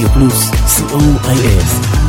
Radio Plus COIF.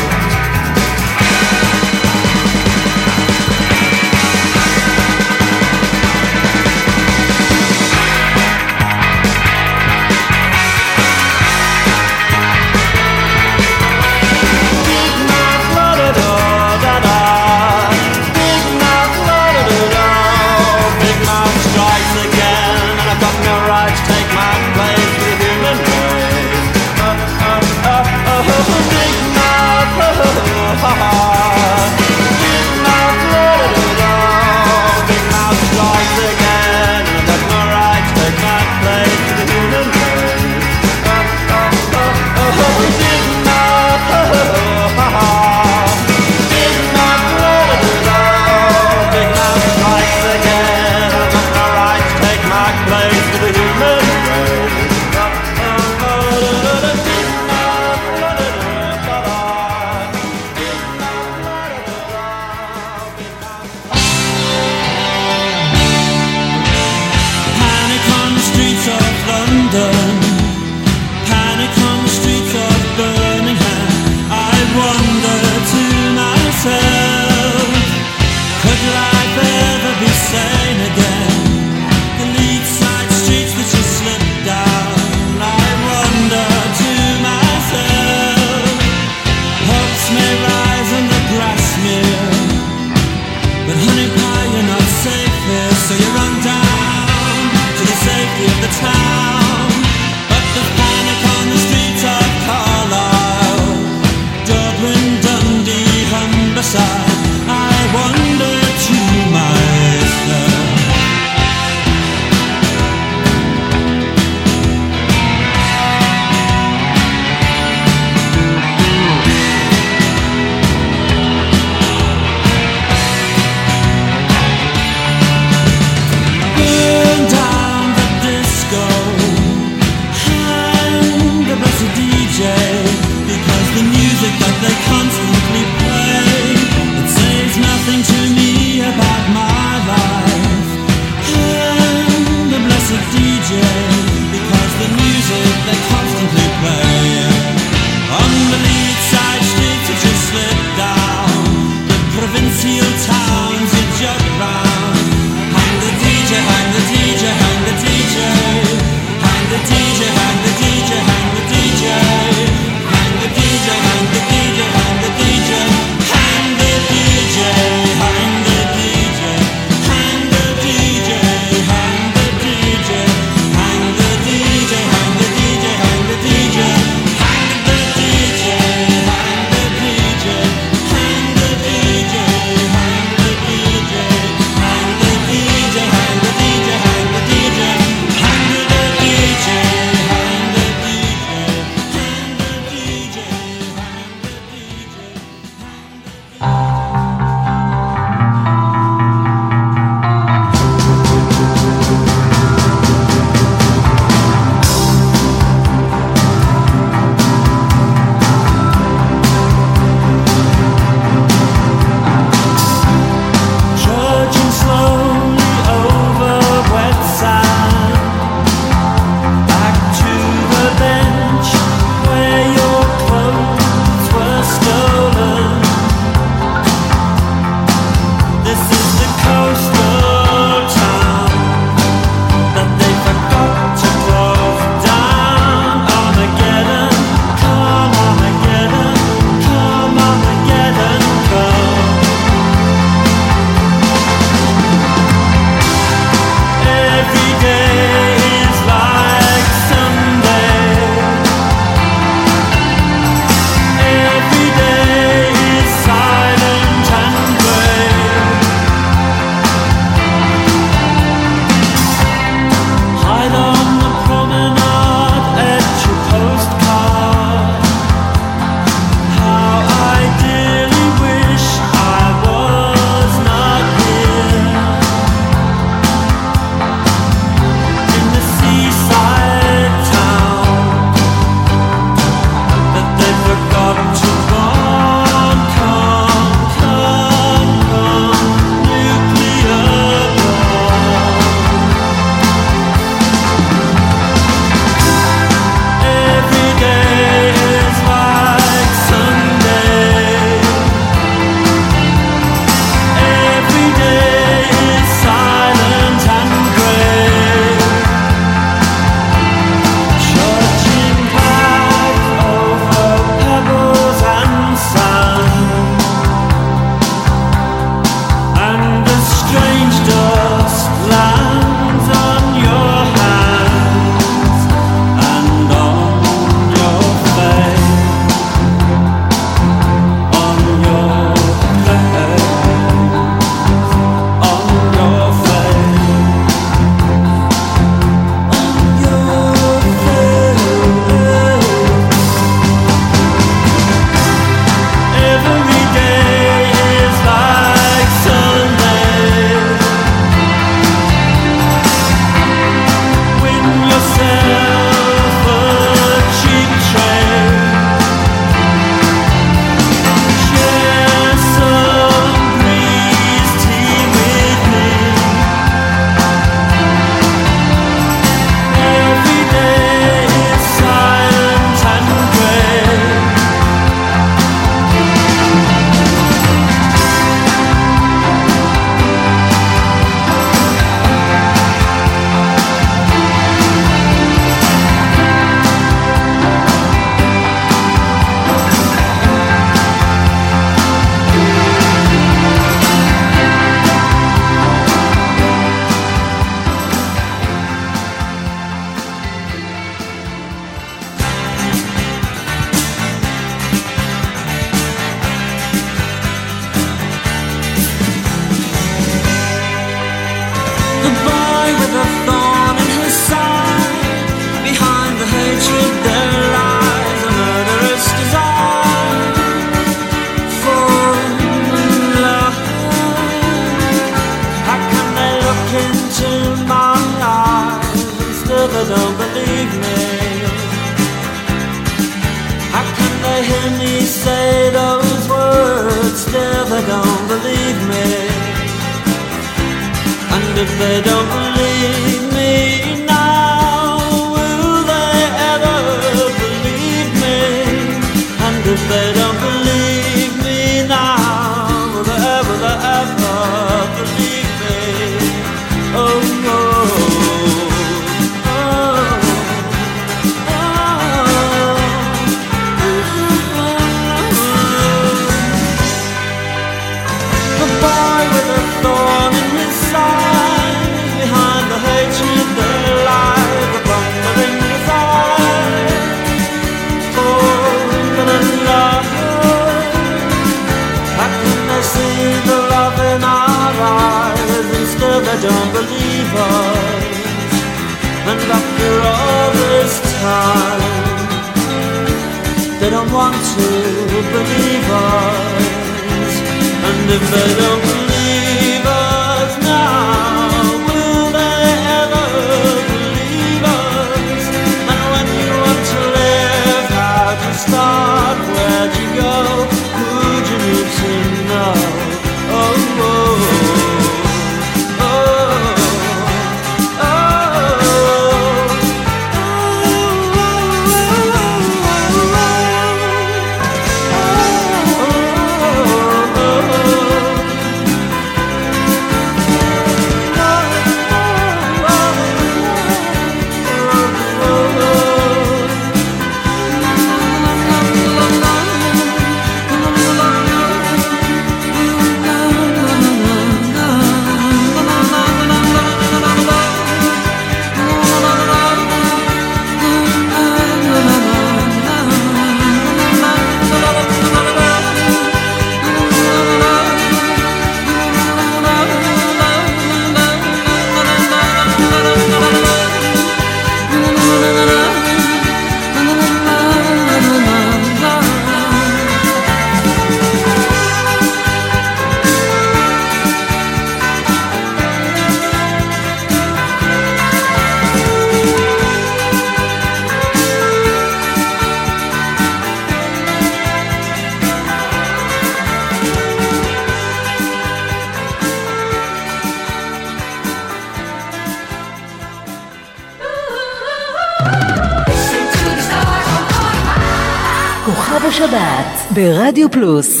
Radio Plus.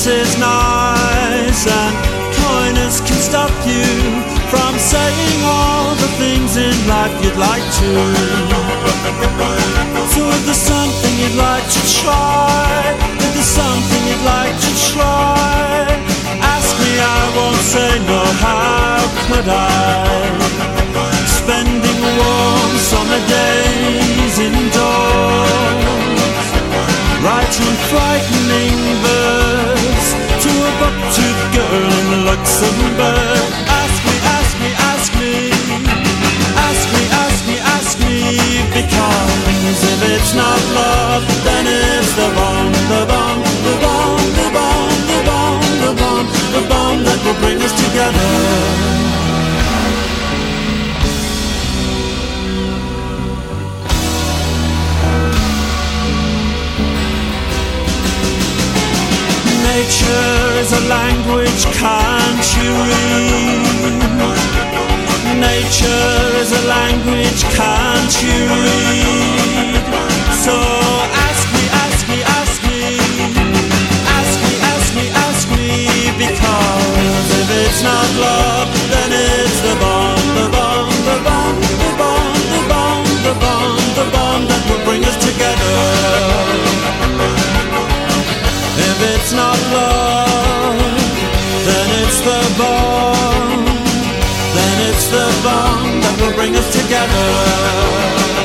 Coyness is nice and coyness can stop you from saying all the things in life you'd like to. So if there's something you'd like to try, if there's something you'd like to try, ask me, I won't say no, how could I? Spending warm summer days indoors, writing frightening verse in Luxembourg. Ask me, ask me, ask me, ask me, ask me, ask me, because if it's not love, then it's the bomb, the bomb, the bomb, the bomb, the bomb, the bomb, the bomb that will bring us together. Nature is a language, can't you read? Nature is a language, can't you read? So ask me, ask me, ask me, ask me, ask me, ask me, because if it's not love, bond that will bring us together.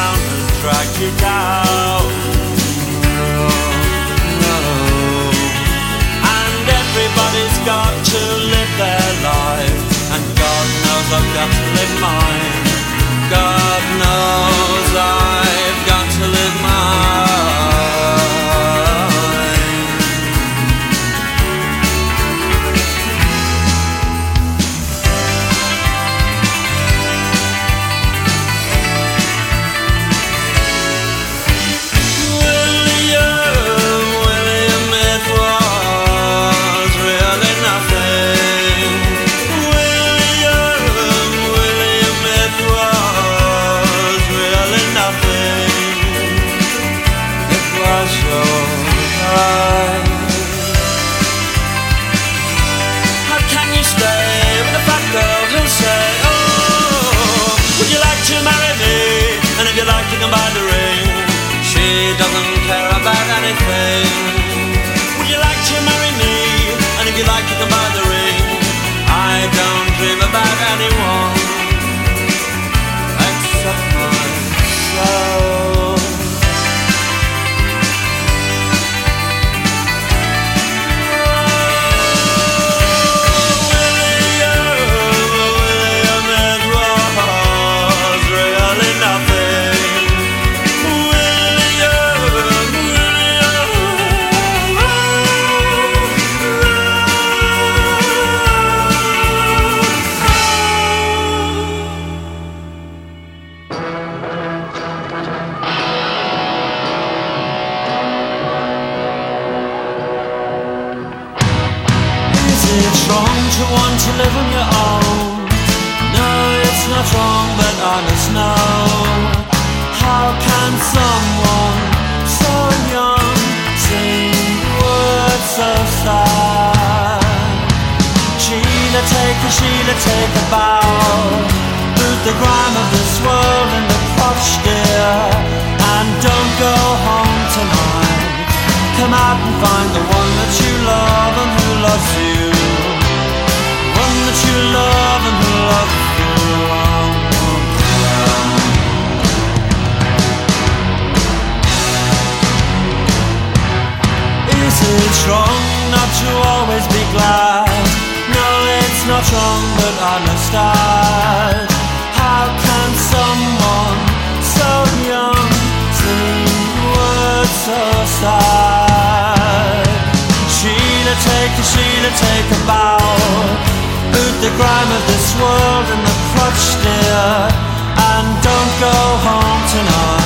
down and drag you down. No, no. And everybody's got to live their life, and God knows I've got to live mine. God knows I. to take a bow. Boot the grime of this world in the crotch, dear. And don't go home tonight. Come out and find the one that you love and who loves you. The one that you love and who loves you. It's wrong not to always be glad not wrong, but I must start. How can someone so young sing words so sad? Sheila, take a Sheila, take a bow. Boot the grime of this world and the crutch, dear, and don't go home tonight.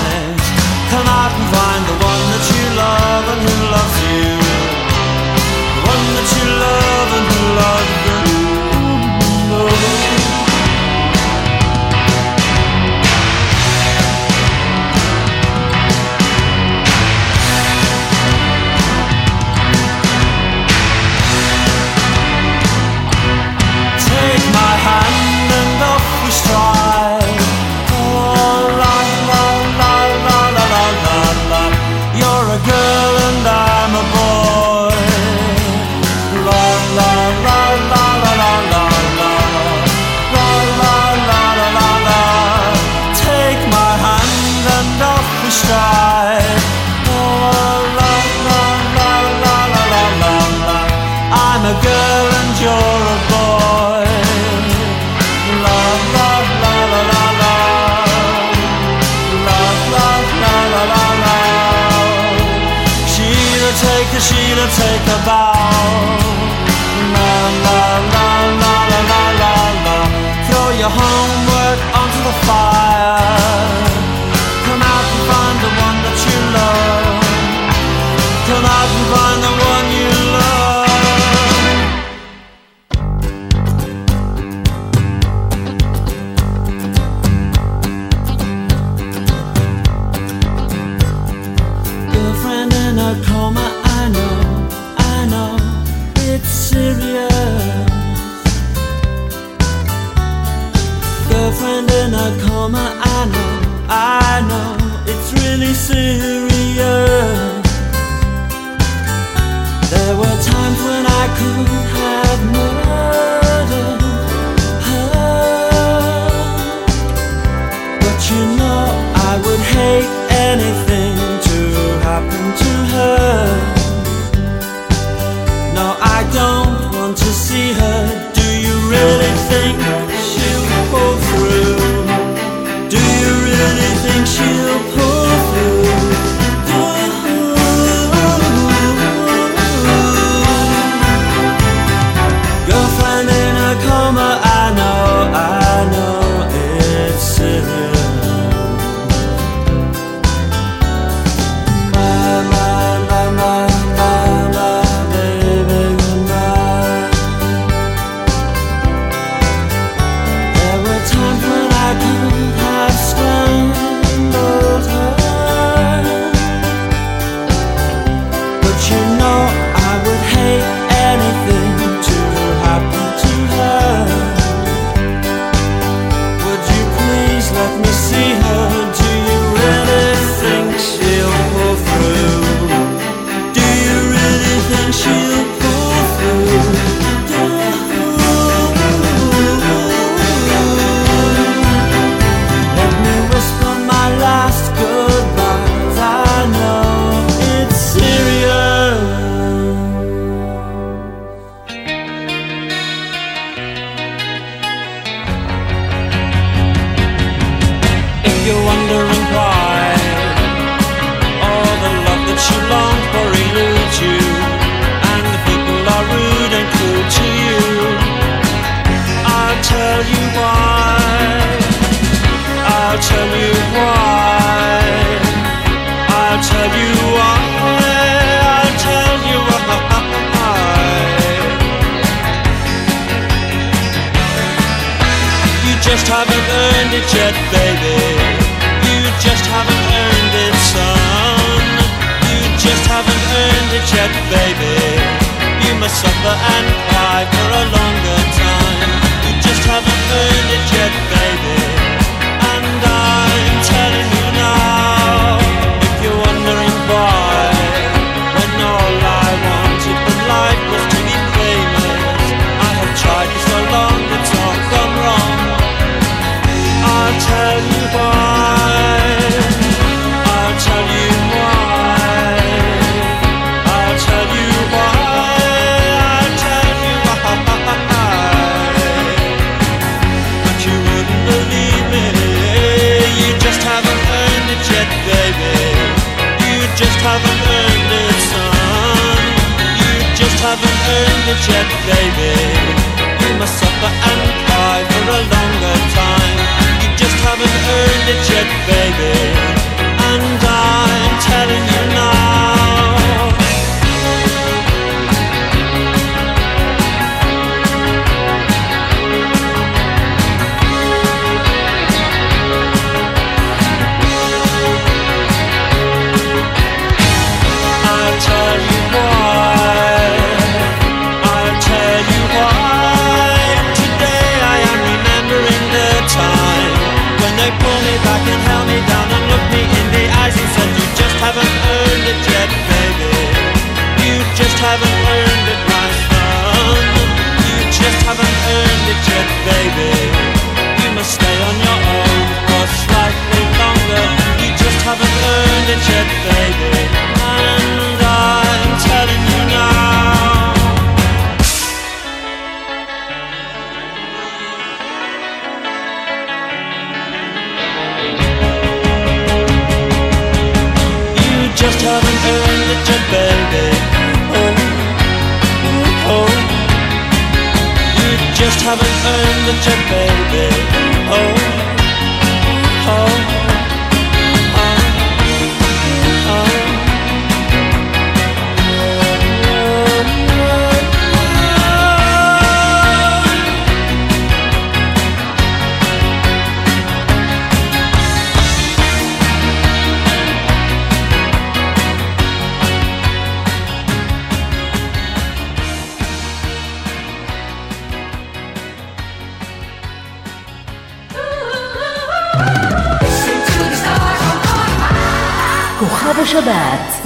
Earned it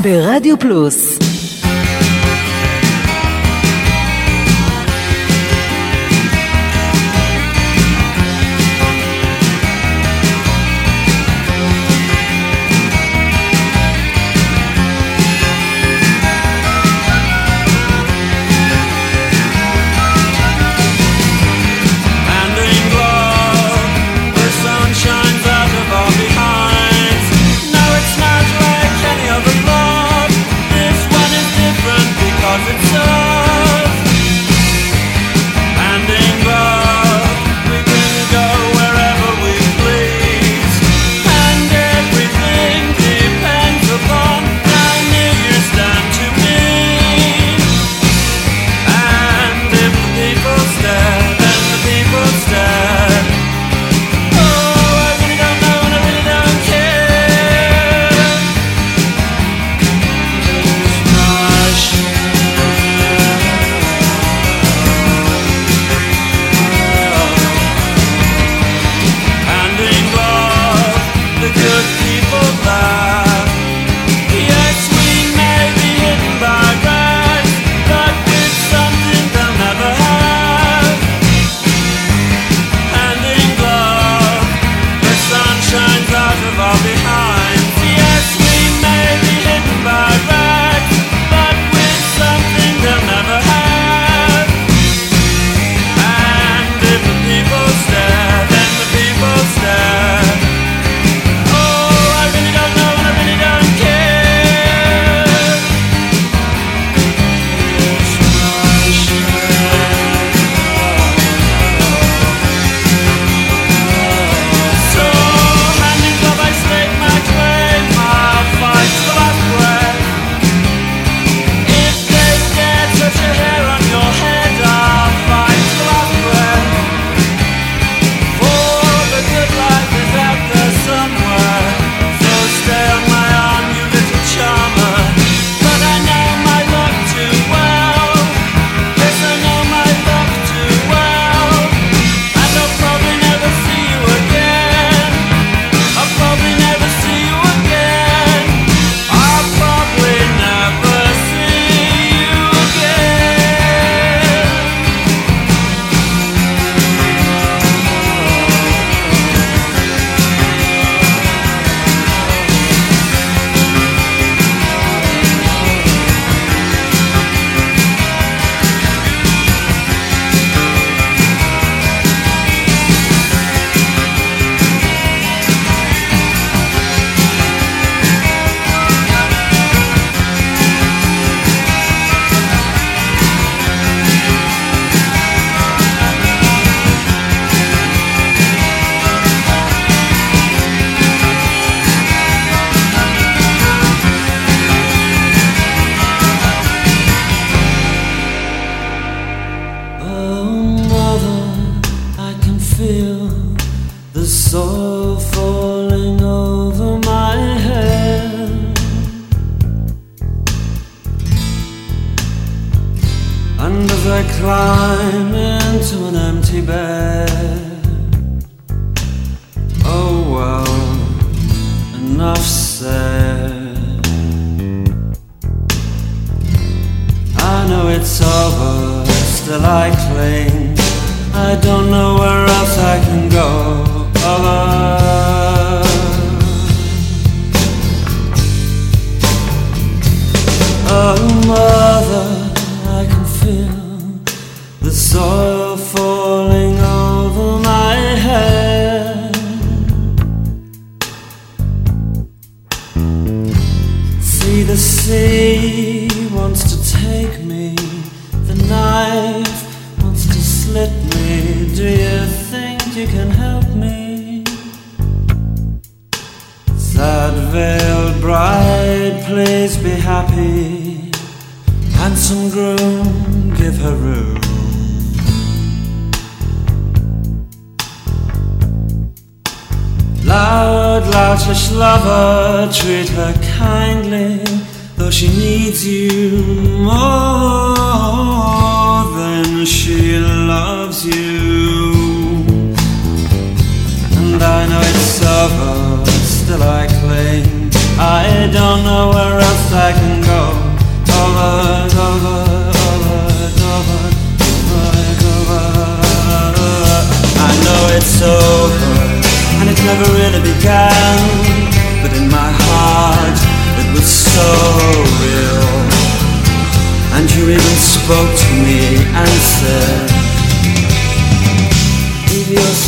ברדיו פלוס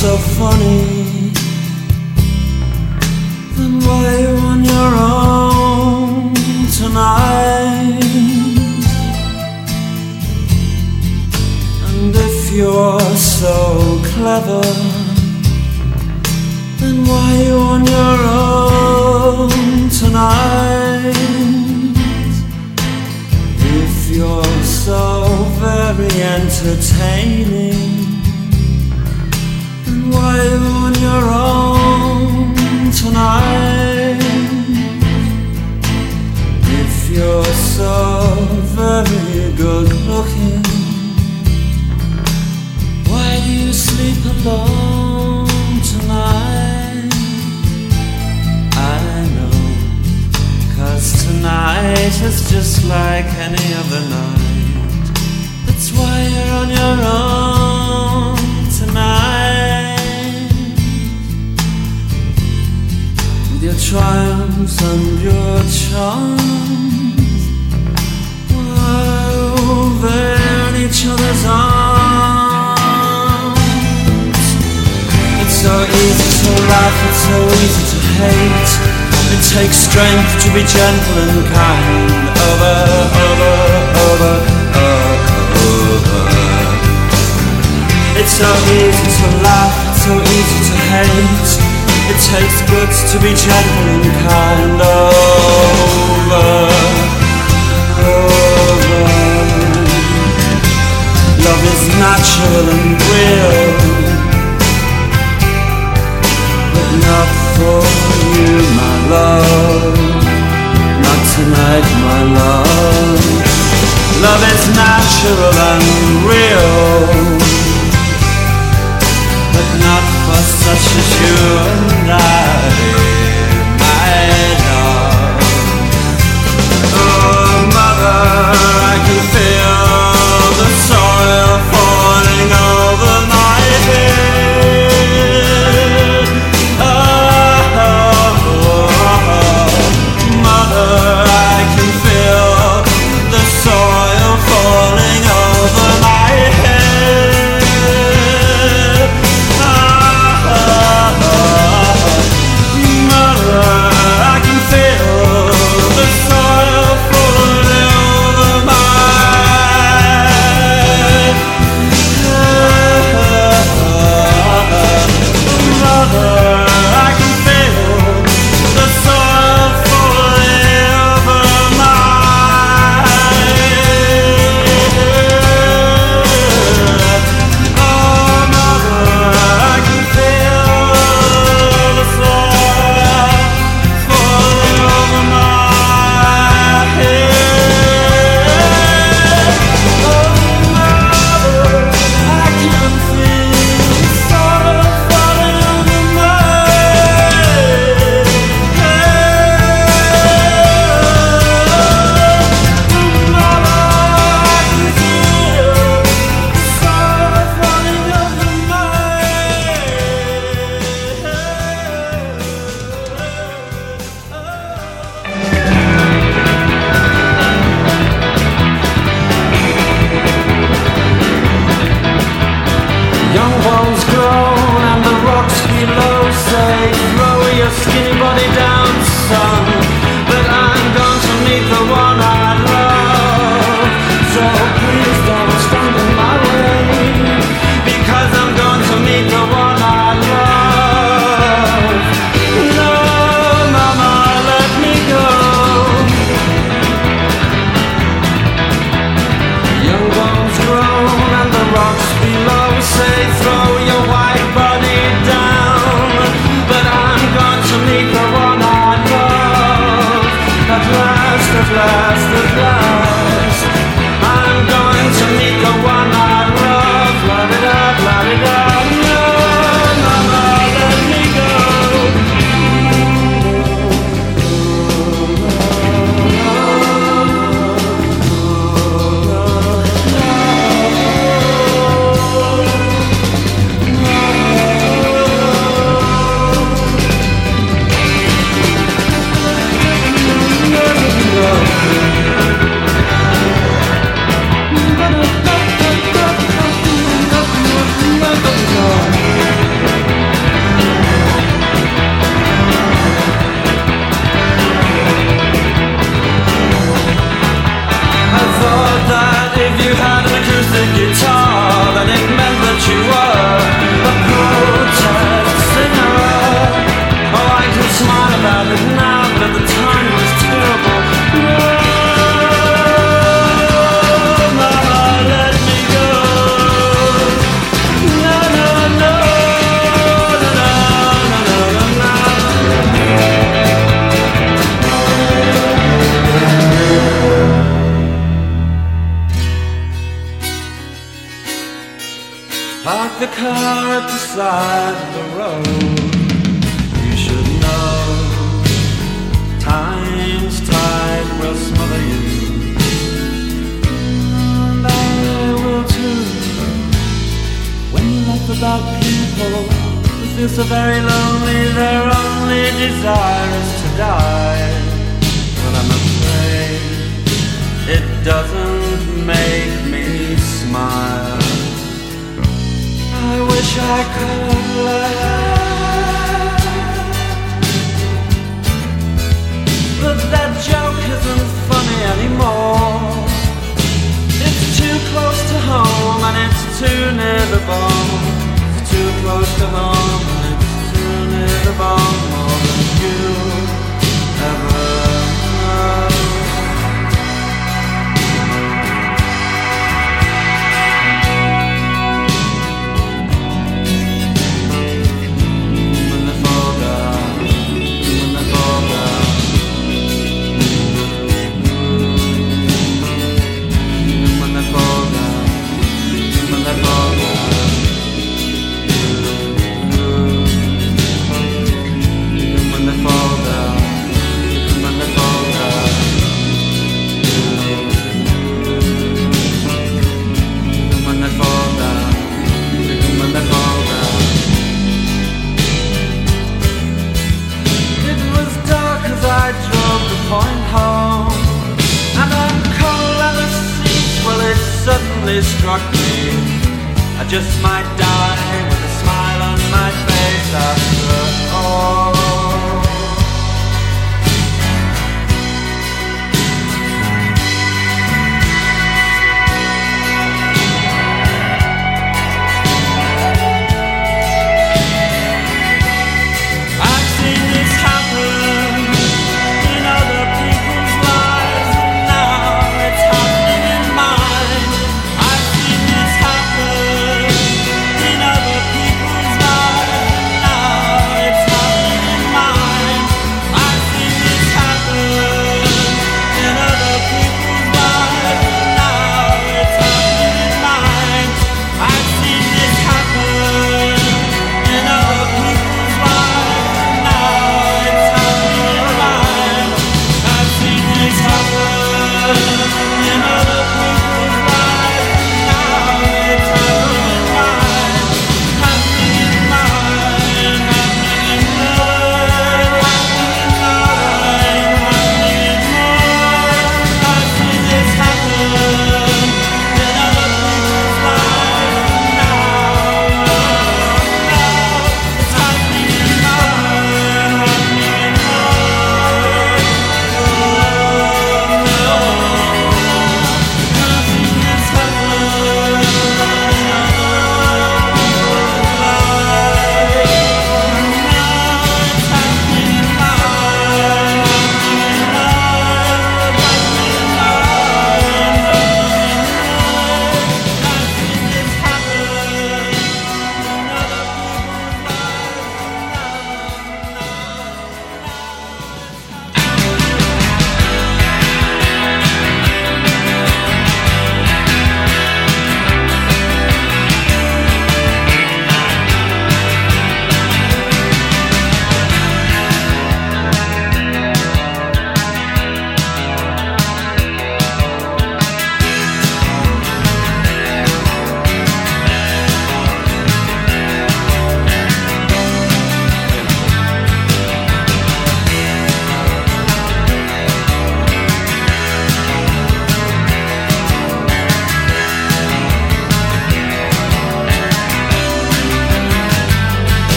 so funny, then why you on your own tonight? And if you're so clever, then why you on your own tonight? If you're so very entertaining, you on your own tonight? If you're so very good looking, why do you sleep alone tonight? I know, cause tonight is just like any other night. That's why you're on your own triumphs and your charms, while over in each other's arms. It's so easy to laugh, it's so easy to hate. It takes strength to be gentle and kind. Over, over, over, over. It's so easy to laugh, it's so easy to hate. It takes guts to be gentle and kind. Over, over. Love is natural and real, but not for you, my love. Not tonight, my love. Love is natural and real, but not for such as you and I, my love. Oh, mother, I can feel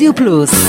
Rádio Plus.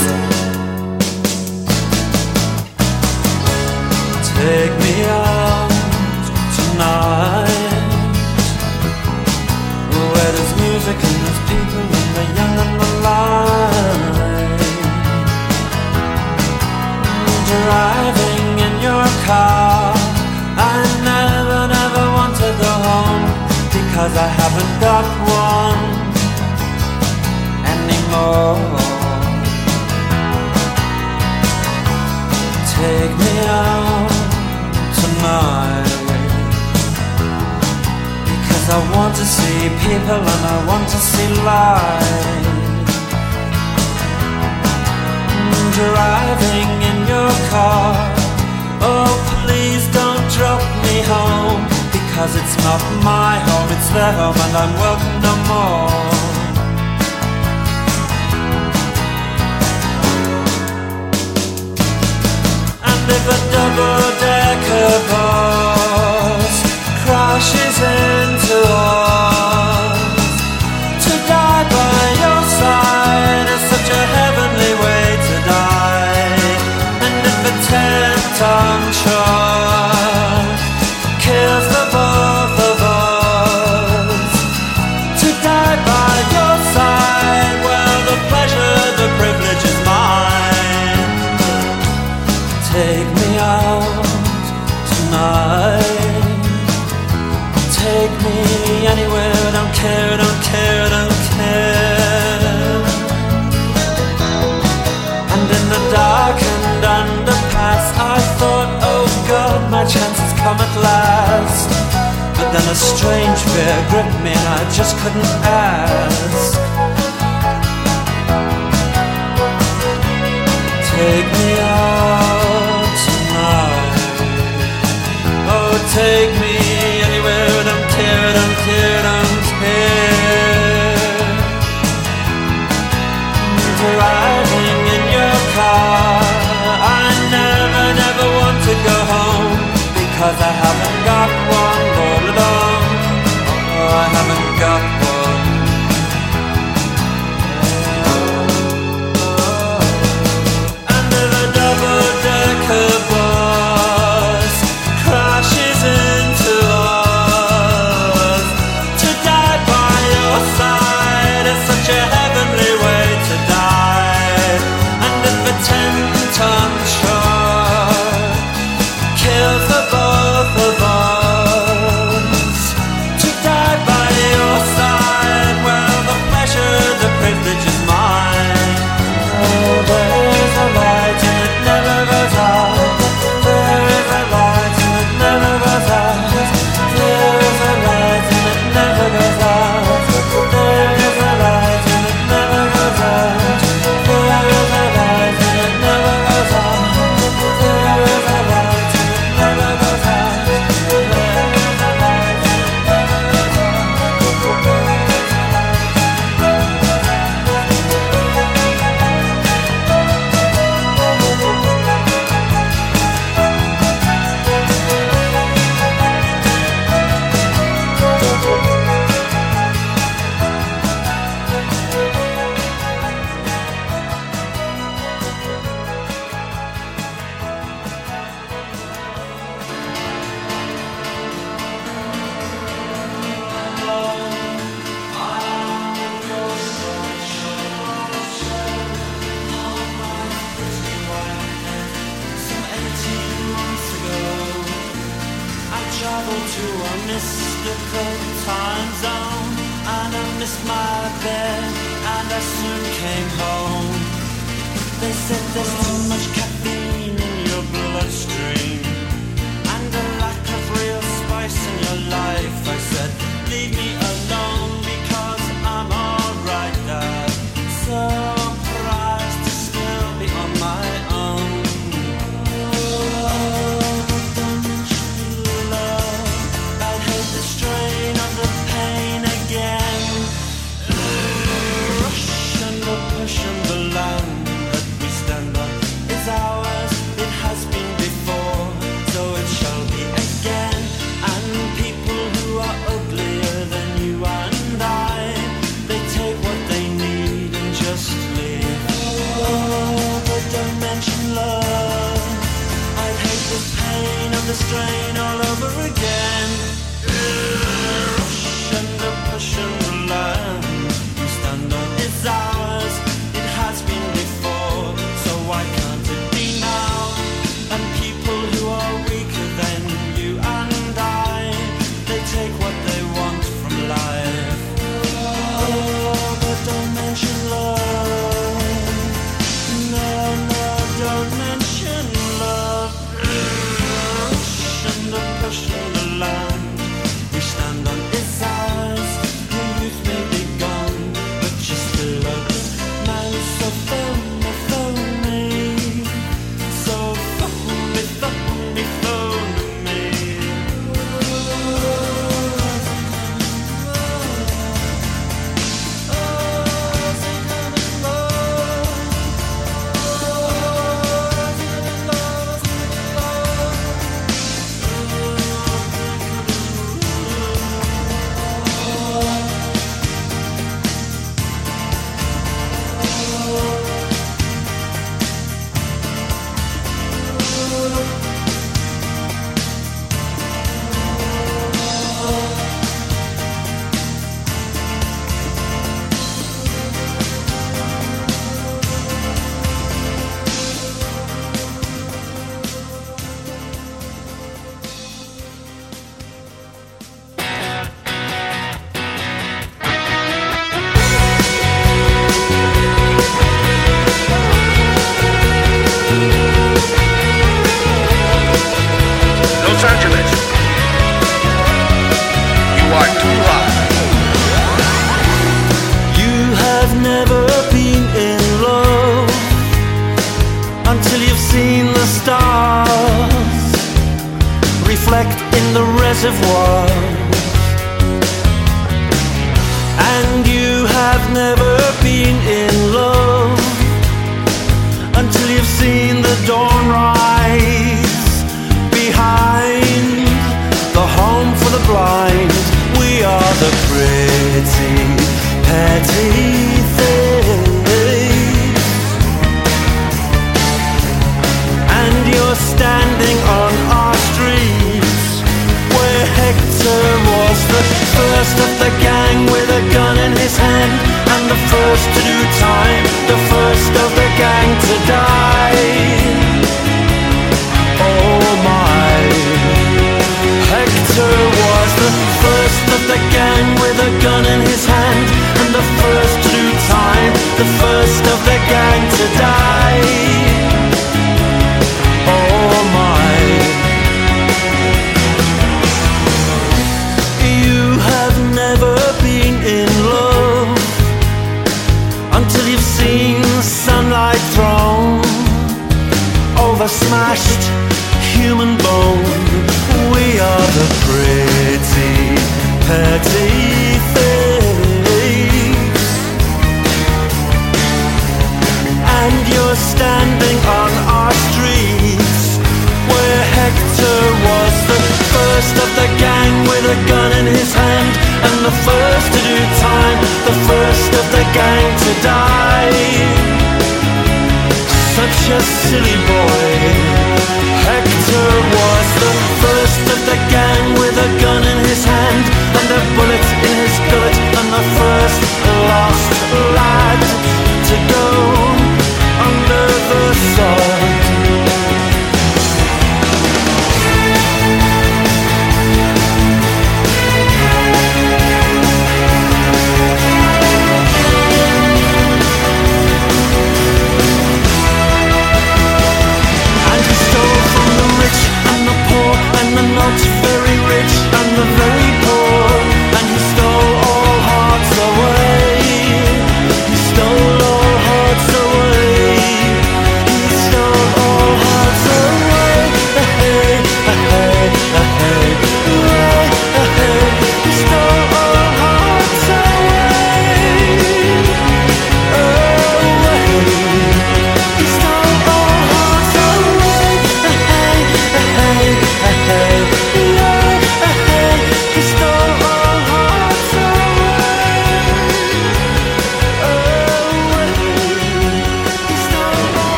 Take me out tonight. Take me anywhere, I don't care, I don't care, I don't care. And in the darkened underpass, I thought, oh God, my chance has come at last. But then a strange fear gripped me and I just couldn't ask. Take me out. take me anywhere and I'm tearing, I'm tearing, I'm tearing. Driving in your car, I never, never want to go home because I haven't got one all along. Oh, I haven't got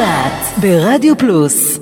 שבת ברדיו פלוס.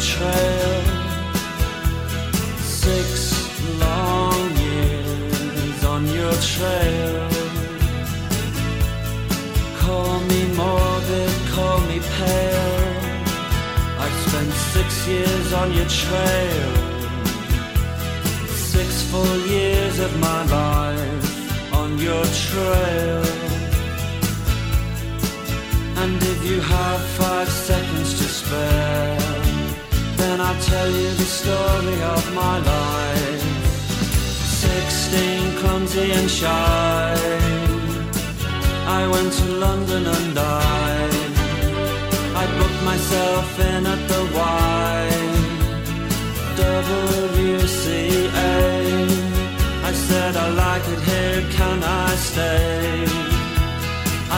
Trail. Six long years on your trail. Call me morbid, call me pale. I've spent six years on your trail. Six full years of my life on your trail. And if you have five seconds to spare, then I'll tell you the story of my life. Sixteen, clumsy and shy. I went to London and I, I booked myself in at the Y. WCA. I said I like it here, can I stay?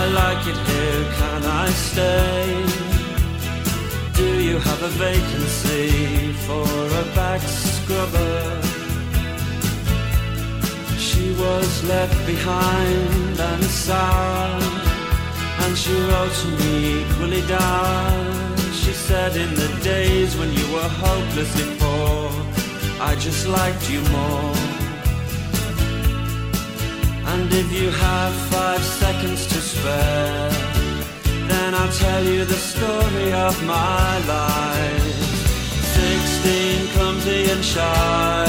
I like it here, can I stay? You have a vacancy for a back scrubber? She was left behind and sad, and she wrote to me equally down. She said, In the days when you were hopelessly poor, I just liked you more. And if you have five seconds to spare, then I'll tell you the story of my life. Sixteen, clumsy and shy.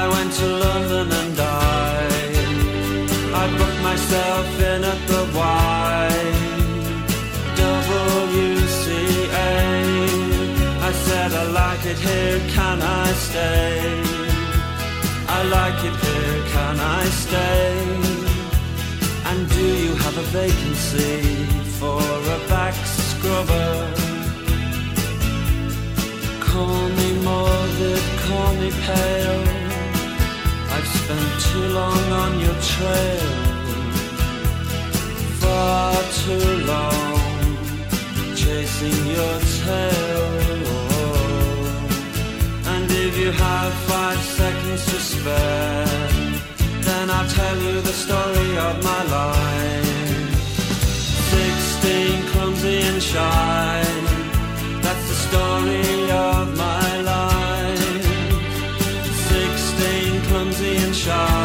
I went to London and I, I booked myself in at the Y. Said I like it here, can I stay? I like it here, can I stay? And do you have a vacancy for a back scrubber? Call me morbid, call me pale. I've spent too long on your trail, far too long chasing your tail. And if you have five seconds to spare, then I'll tell you the story of my life. Sixteen, clumsy and shy. That's the story of my life. Sixteen, clumsy and shy.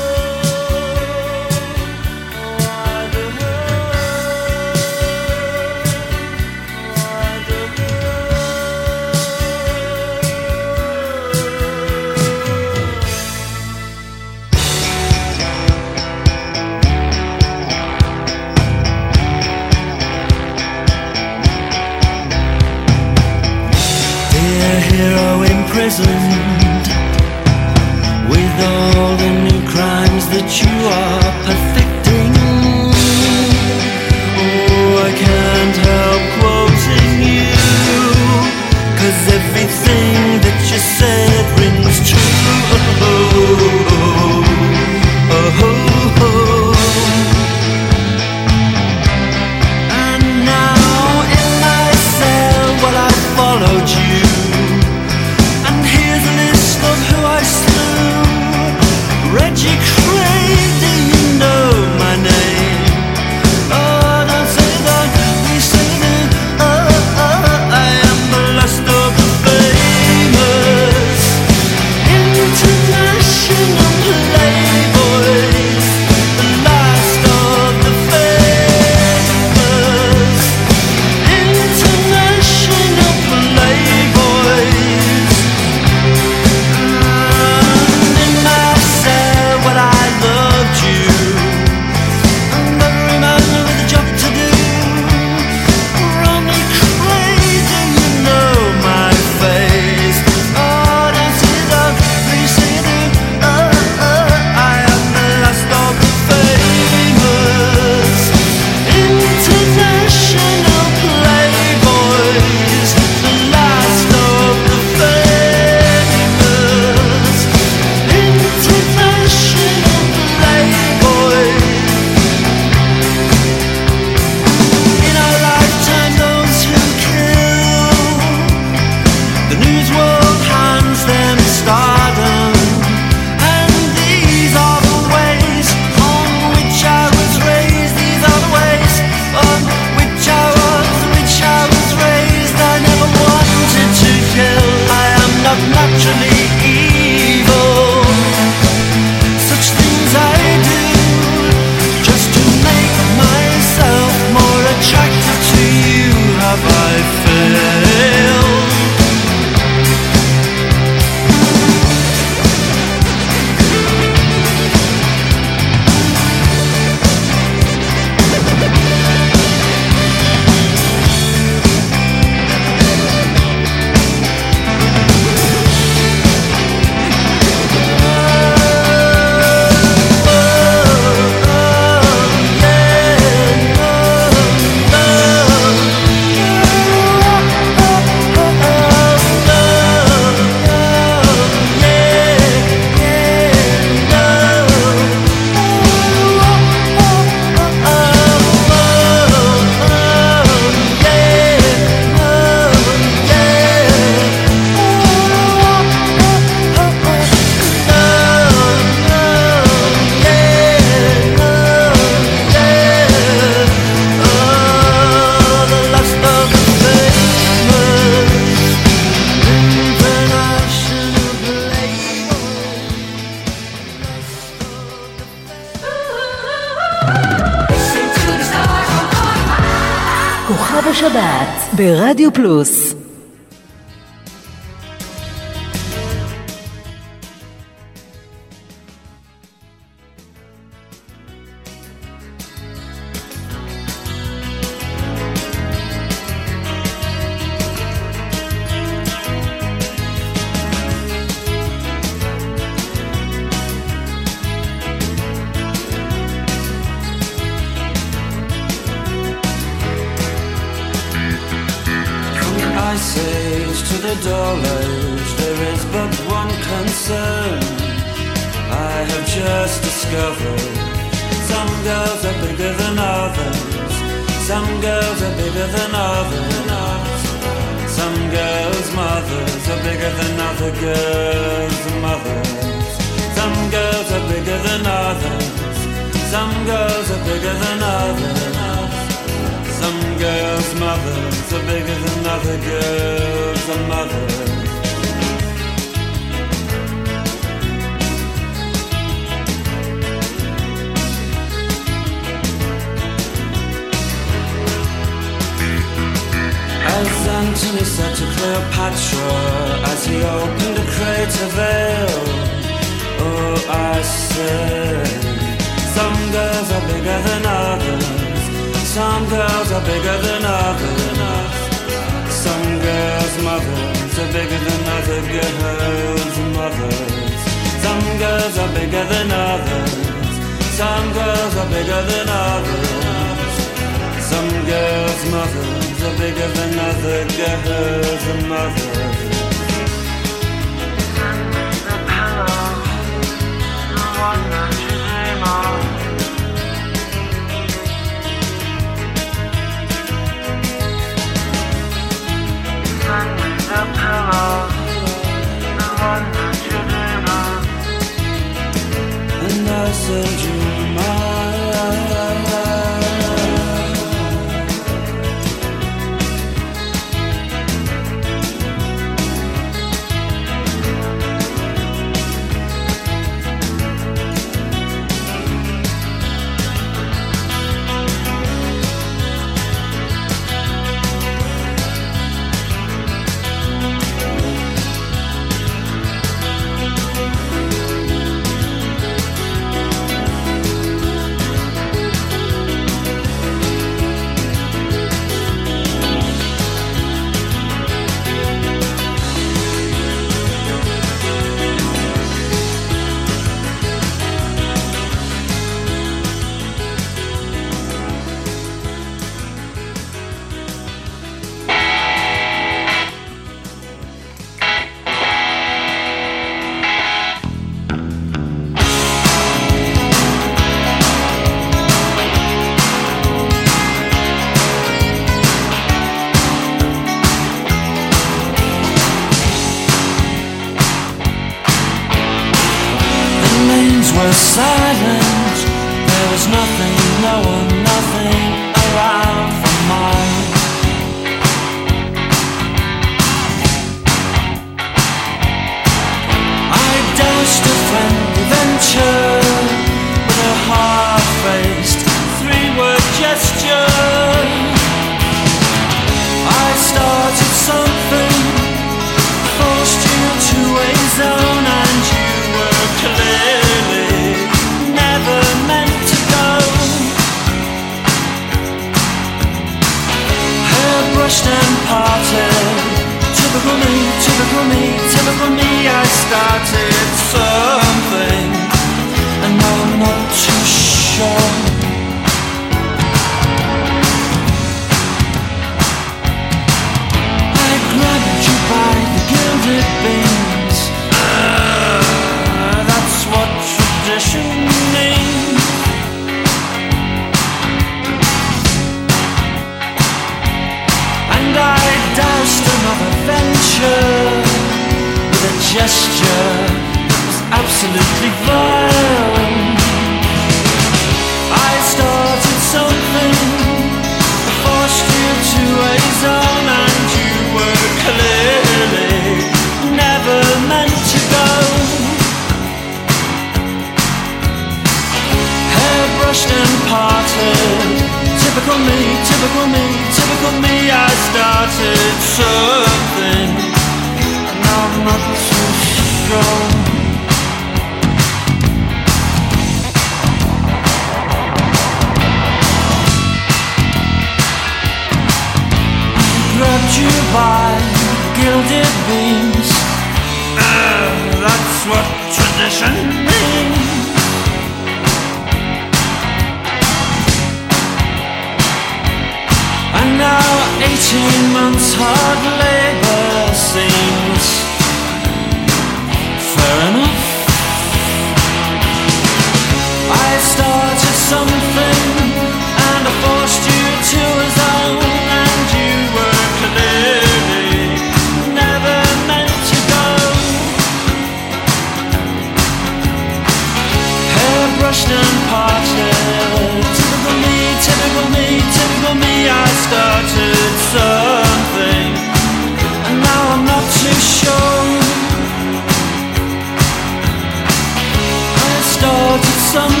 Started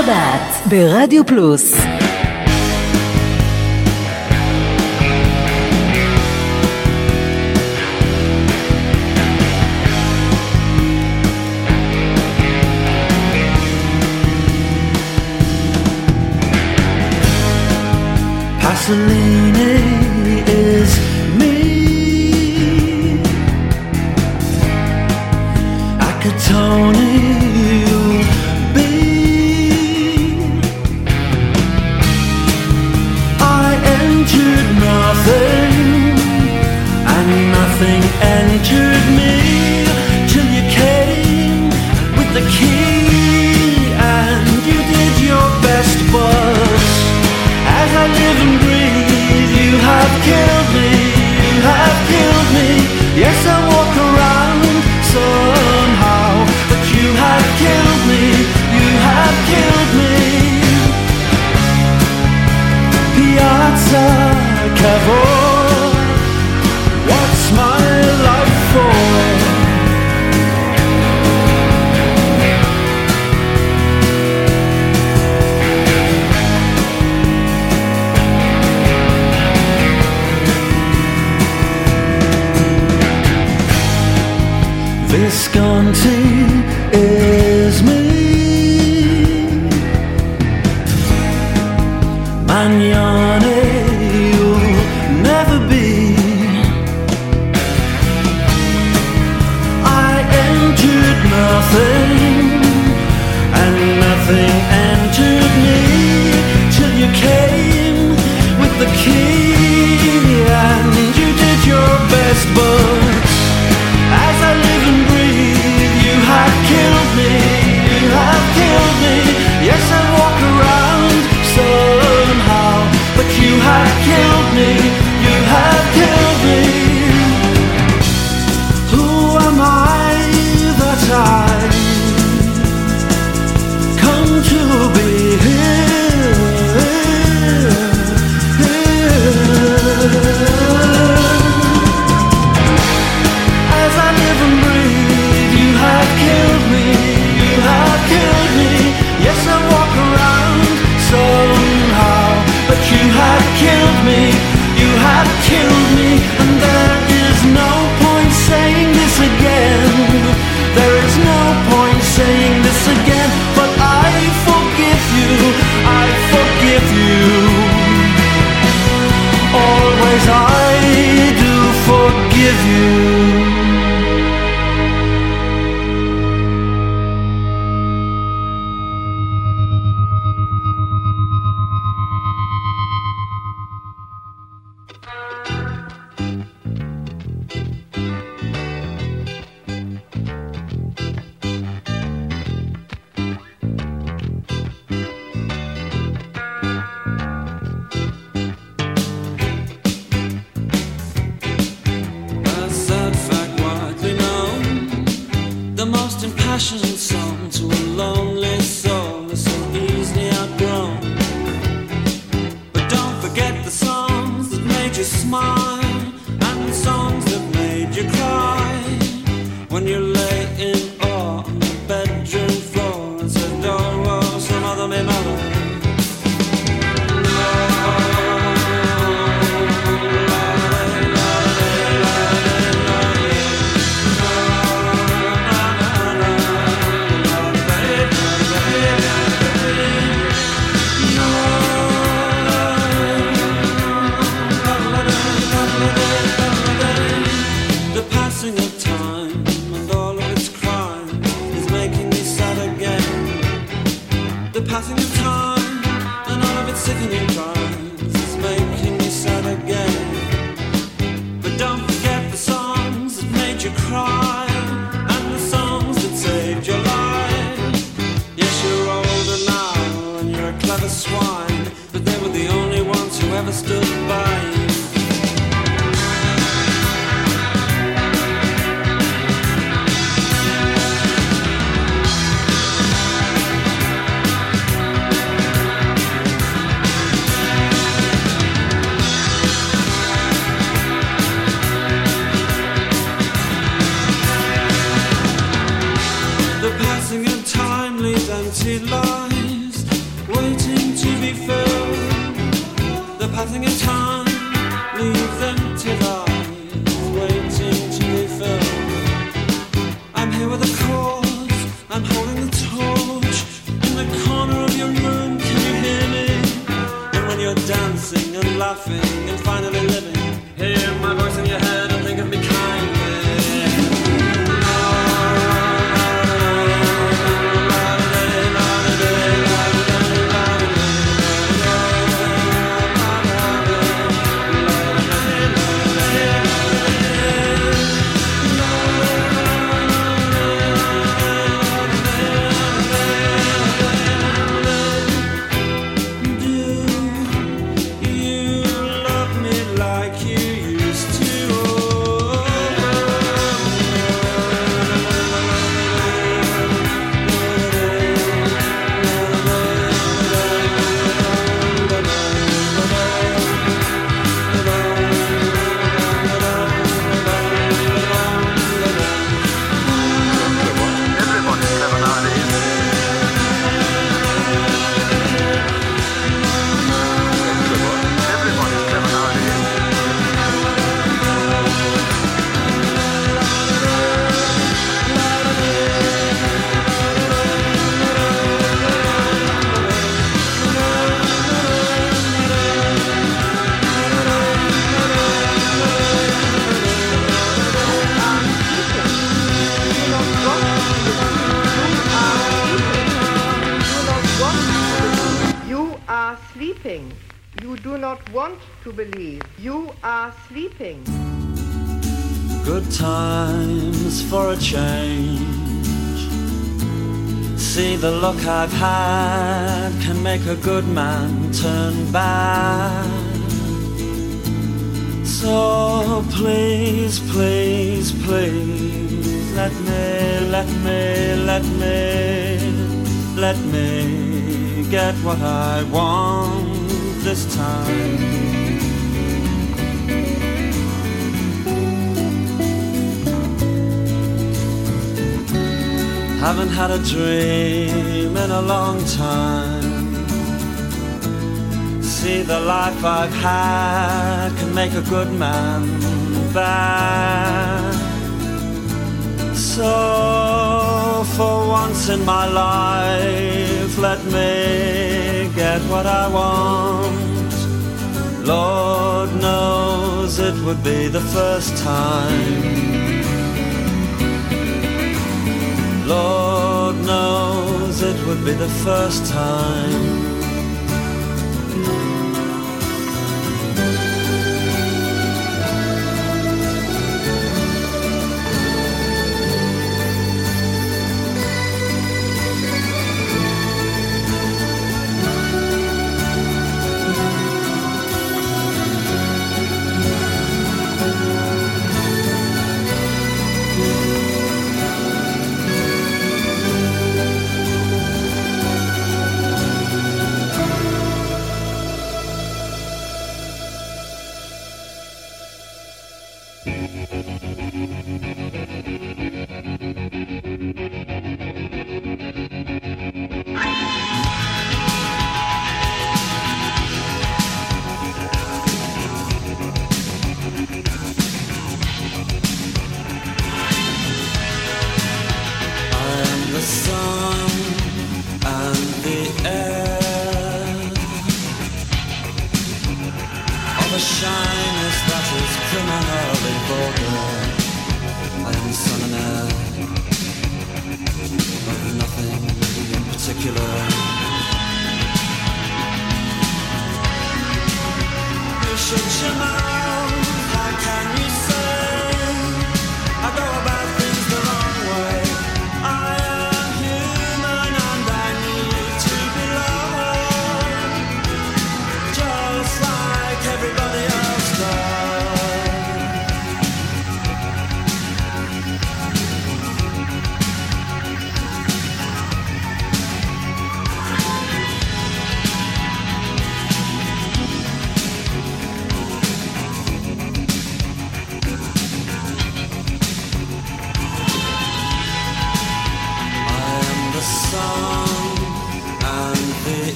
שבת ברדיו פלוס. The get what I want this time. Haven't had a dream in a long time. See, the life I've had can make a good man bad. So, for once in my life, truth, let me get what I want. Lord knows it would be the first time. Lord knows it would be the first time.